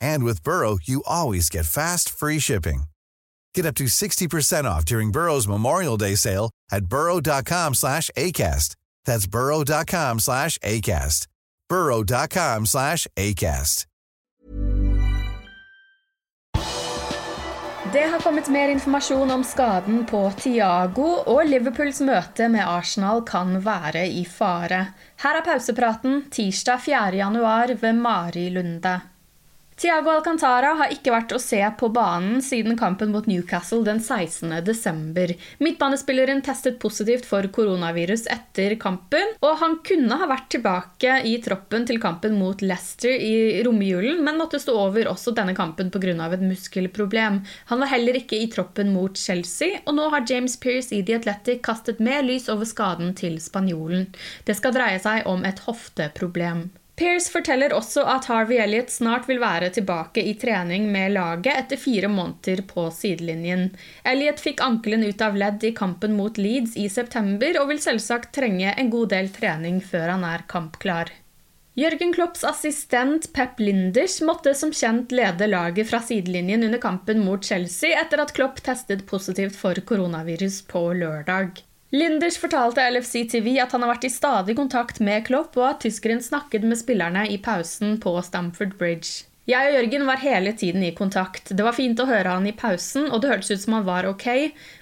And with Burrow, you always get fast, free shipping. Get up to 60% off during Burrow's Memorial Day sale at burrow.com slash ACAST. That's burrow.com slash ACAST. burrow.com slash ACAST. Det har kommet mer informasjon om skaden på Tiago, og Liverpools møte med Arsenal kan være i fare. Her er pausepraten tirsdag 4.1 ved Mari Lunde. Tiago Alcantara har ikke vært å se på banen siden kampen mot Newcastle den 16. desember. Midtbanespilleren testet positivt for koronavirus etter kampen, og han kunne ha vært tilbake i troppen til kampen mot Leicester i romjulen, men måtte stå over også denne kampen pga. et muskelproblem. Han var heller ikke i troppen mot Chelsea, og nå har James Pearce i The Athletic kastet mer lys over skaden til spanjolen. Det skal dreie seg om et hofteproblem. Pearce forteller også at Harvey Elliot snart vil være tilbake i trening med laget etter fire måneder på sidelinjen. Elliot fikk ankelen ut av ledd i kampen mot Leeds i september og vil selvsagt trenge en god del trening før han er kampklar. Jørgen Klopps assistent Pep Linders måtte som kjent lede laget fra sidelinjen under kampen mot Chelsea etter at Klopp testet positivt for koronavirus på lørdag. Linders fortalte LFC TV at han har vært i stadig kontakt med Klopp, og at tyskeren snakket med spillerne i pausen på Stamford Bridge. Jeg og Jørgen var hele tiden i kontakt. Det var fint å høre han i pausen, og det hørtes ut som han var ok,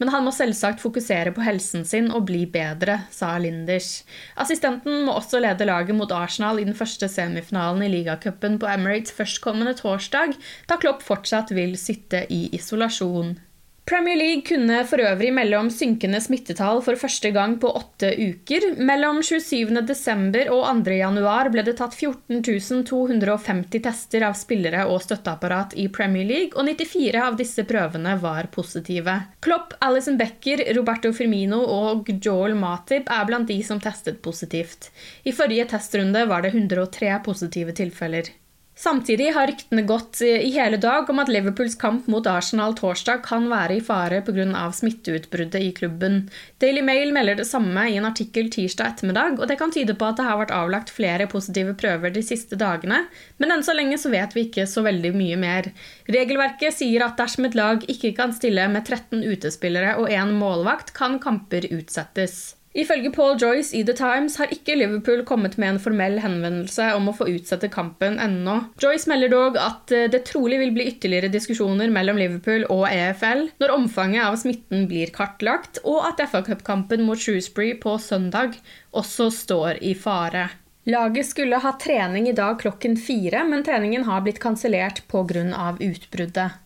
men han må selvsagt fokusere på helsen sin og bli bedre, sa Linders. Assistenten må også lede laget mot Arsenal i den første semifinalen i ligacupen på Emirates førstkommende torsdag, da Klopp fortsatt vil sitte i isolasjon. Premier League kunne for øvrig melde om synkende smittetall for første gang på åtte uker. Mellom 27.12. og 2.1 ble det tatt 14.250 tester av spillere og støtteapparat i Premier League, og 94 av disse prøvene var positive. Klopp, Alison Becker, Roberto Firmino og Joel Matip er blant de som testet positivt. I forrige testrunde var det 103 positive tilfeller. Samtidig har ryktene gått i hele dag om at Liverpools kamp mot Arsenal torsdag kan være i fare pga. smitteutbruddet i klubben. Daily Mail melder det samme i en artikkel tirsdag ettermiddag, og det kan tyde på at det har vært avlagt flere positive prøver de siste dagene, men enn så lenge så vet vi ikke så veldig mye mer. Regelverket sier at dersom et lag ikke kan stille med 13 utespillere og én målvakt, kan kamper utsettes. Ifølge Paul Joyce i The Times har ikke Liverpool kommet med en formell henvendelse om å få utsette kampen ennå. Joyce melder dog at eh, det trolig vil bli ytterligere diskusjoner mellom Liverpool og EFL når omfanget av smitten blir kartlagt, og at FA Cup-kampen mot Shrewsbury på søndag også står i fare. Laget skulle ha trening i dag klokken fire, men treningen har blitt kansellert pga. utbruddet.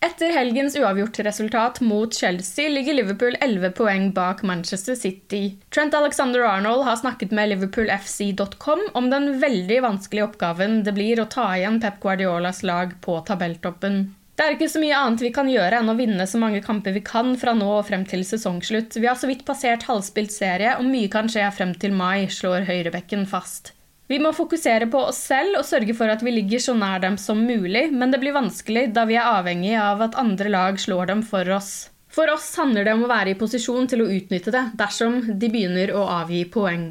Etter helgens uavgjortresultat mot Chelsea ligger Liverpool 11 poeng bak Manchester City. Trent Alexander Arnold har snakket med liverpoolfc.com om den veldig vanskelige oppgaven det blir å ta igjen Pep Guardiolas lag på tabelltoppen. Det er ikke så mye annet vi kan gjøre enn å vinne så mange kamper vi kan fra nå og frem til sesongslutt. Vi har så vidt passert halvspilt serie, og mye kan skje frem til mai, slår høyrebekken fast. Vi må fokusere på oss selv og sørge for at vi ligger så nær dem som mulig, men det blir vanskelig da vi er avhengig av at andre lag slår dem for oss. For oss handler det om å være i posisjon til å utnytte det dersom de begynner å avgi poeng.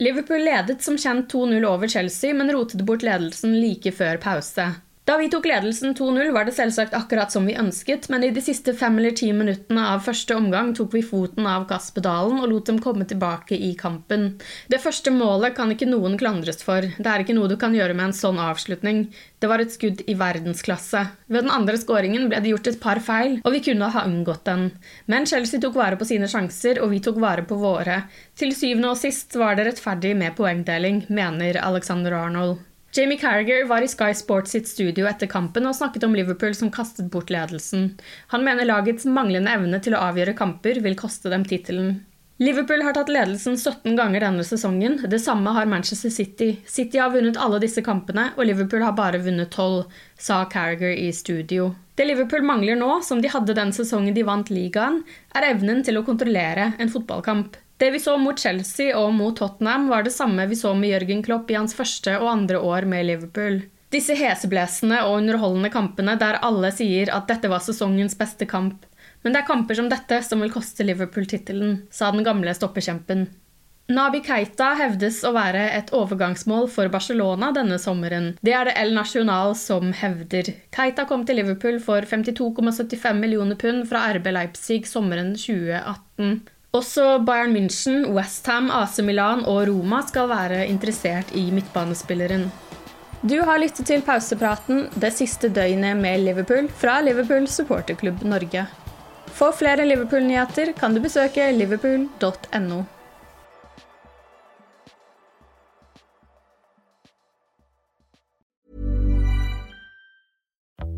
Liverpool ledet som kjent 2-0 over Chelsea, men rotet bort ledelsen like før pause. Da vi tok ledelsen 2-0, var det selvsagt akkurat som vi ønsket, men i de siste fem eller ti minuttene av første omgang tok vi foten av gasspedalen og lot dem komme tilbake i kampen. Det første målet kan ikke noen klandres for. Det er ikke noe du kan gjøre med en sånn avslutning. Det var et skudd i verdensklasse. Ved den andre skåringen ble det gjort et par feil, og vi kunne ha unngått den. Men Chelsea tok vare på sine sjanser, og vi tok vare på våre. Til syvende og sist var det rettferdig med poengdeling, mener Alexander Arnold. Jamie Carriger var i Sky Sports sitt studio etter kampen og snakket om Liverpool som kastet bort ledelsen. Han mener lagets manglende evne til å avgjøre kamper vil koste dem tittelen. Liverpool har tatt ledelsen 17 ganger denne sesongen. Det samme har Manchester City. City har vunnet alle disse kampene, og Liverpool har bare vunnet 12, sa Carriger i studio. Det Liverpool mangler nå, som de hadde den sesongen de vant ligaen, er evnen til å kontrollere en fotballkamp. Det vi så mot Chelsea og mot Tottenham, var det samme vi så med Jørgen Klopp i hans første og andre år med Liverpool. Disse heseblesende og underholdende kampene der alle sier at dette var sesongens beste kamp. Men det er kamper som dette som vil koste Liverpool tittelen, sa den gamle stoppekjempen. Nabi Keita hevdes å være et overgangsmål for Barcelona denne sommeren. Det er det El Nacional som hevder. Keita kom til Liverpool for 52,75 millioner pund fra RB Leipzig sommeren 2018. Også Bayern München, Westham, AC Milan og Roma skal være interessert i midtbanespilleren. Du har lyttet til pausepraten det siste døgnet med Liverpool fra Liverpool supporterklubb Norge. For flere Liverpool-nyheter kan du besøke liverpool.no.